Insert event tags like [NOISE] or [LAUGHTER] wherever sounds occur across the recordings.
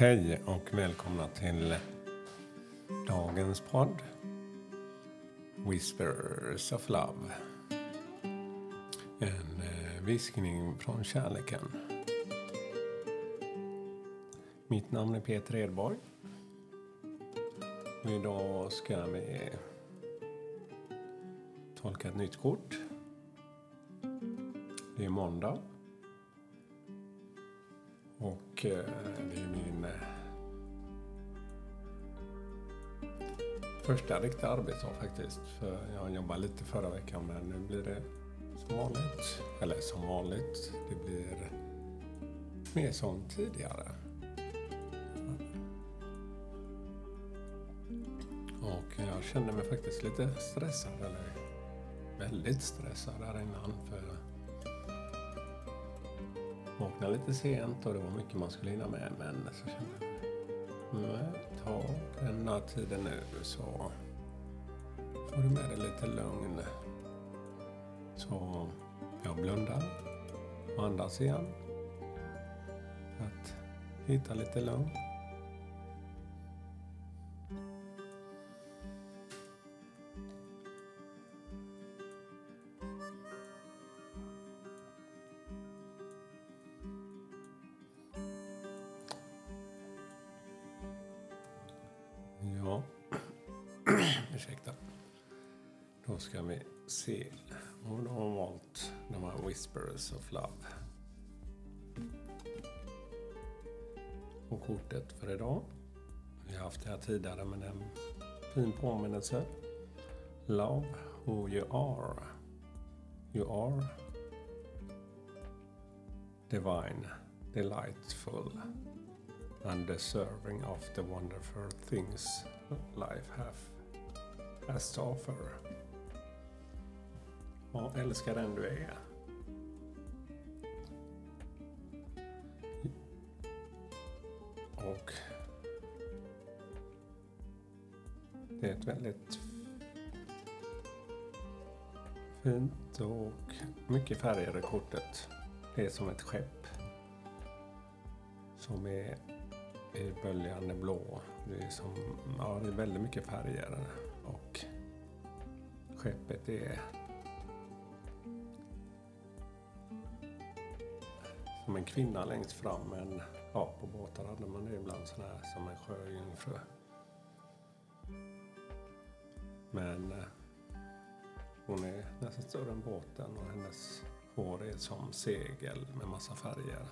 Hej och välkomna till dagens podd Whispers of Love. En eh, viskning från kärleken. Mitt namn är Peter Edborg. Och idag ska vi tolka ett nytt kort. Det är måndag. Och eh, det är min eh, första riktiga arbetsdag faktiskt. För jag jobbade lite förra veckan men nu blir det som vanligt. Eller som vanligt, det blir mer som tidigare. Och jag kände mig faktiskt lite stressad, eller väldigt stressad här innan. För vaknade lite sent och det var mycket man skulle hinna med. Men så kände jag, mm, nej, ta denna tiden nu så får du med dig lite lugn. Så jag blundar och andas igen. För att hitta lite lugn. Detta. Då ska vi se. om de har valt de här Whispers of Love. Och kortet för idag. Vi har haft det här tidigare men en fin påminnelse. Love who you are. You are divine, delightful and deserving of the wonderful things life have, Astafer. offer. Ja, älska den du är. Och det är ett väldigt fint och mycket färger i kortet. Det är som ett skepp som är i böljande blå. Det är, som, ja, det är väldigt mycket färger. Och skeppet är som en kvinna längst fram. Men ja, på båtar hade man det ibland sån här som en sjöjungfru. Men eh, hon är nästan större än båten och hennes hår är som segel med massa färger.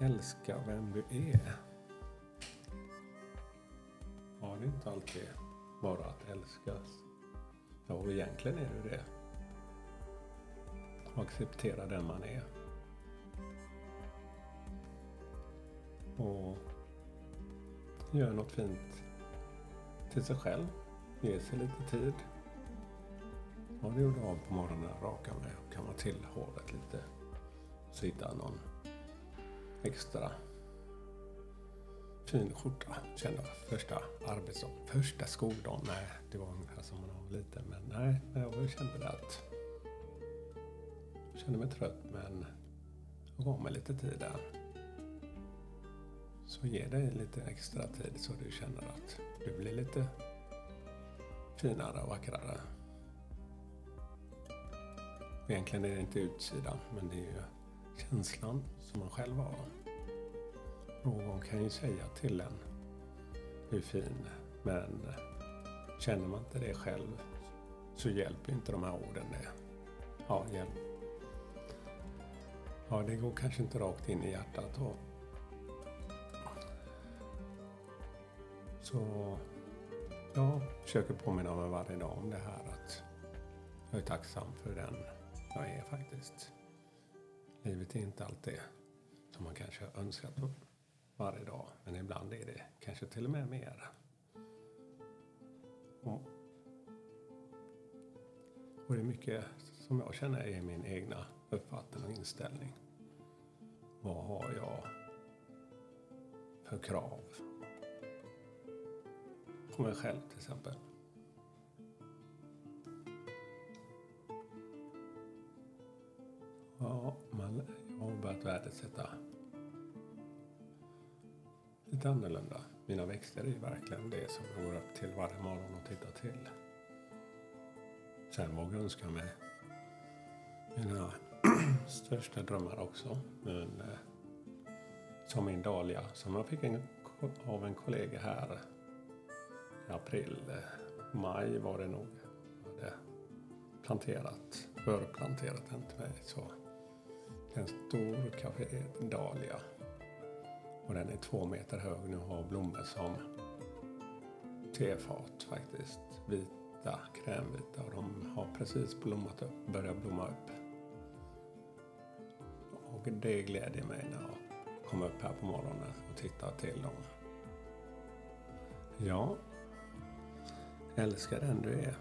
Älska vem du är har det är inte alltid bara att älskas. Ja, och egentligen är det det. Och acceptera den man är. Och göra något fint till sig själv. Ge sig lite tid. Ja, det gjorde jag på morgonen. Raka mig och kamma till håret lite. Så Sitta någon extra fin skjorta kände jag första arbetsdagen. Första skoldagen, nej det var ungefär som man var liten. Men nej, jag kände det att jag kände mig trött men jag gav mig lite tid där. Så ge dig lite extra tid så du känner att du blir lite finare och vackrare. Egentligen är det inte utsidan men det är ju känslan som man själv har. Någon kan ju säga till en hur fin, men eh, känner man inte det själv så hjälper inte de här orden det. Ja, hjälp. Ja, det går kanske inte rakt in i hjärtat. då. så jag försöker påminna mig varje dag om det här att jag är tacksam för den jag är faktiskt. Livet är inte alltid som man kanske önskat varje dag. Men ibland är det kanske till och med mer. Och, och det är mycket som jag känner är min egna uppfattning och inställning. Vad har jag för krav på mig själv till exempel? ja, man, jag har börjat värdesätta lite annorlunda. Mina växter är verkligen det som jag går upp till varje morgon och tittar till. Sen vågar jag önska mig mina [CLEARS THROAT] största drömmar också. Men, eh, som min dahlia som jag fick en, av en kollega här i april. Eh, maj var det nog. Jag Hade planterat, förplanterat den till mig. Så en stor kafé dahlia. Och den är två meter hög nu och har blommor som tefat faktiskt. Vita, krämvita och de har precis blommat upp, börjat blomma upp. Och det gläder mig när jag kommer upp här på morgonen och tittar till dem. Ja, älska den du är.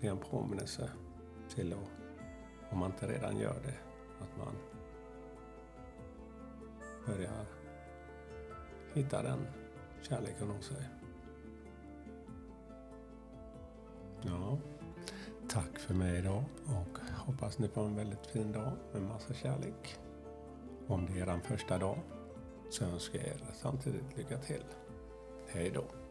Det är en påminnelse till att, om man inte redan gör det, att man börjar hitta den kärleken hos sig. Ja, tack för mig idag och hoppas ni får en väldigt fin dag med massa kärlek. Om det är er första dag så önskar jag er samtidigt lycka till. Hej då!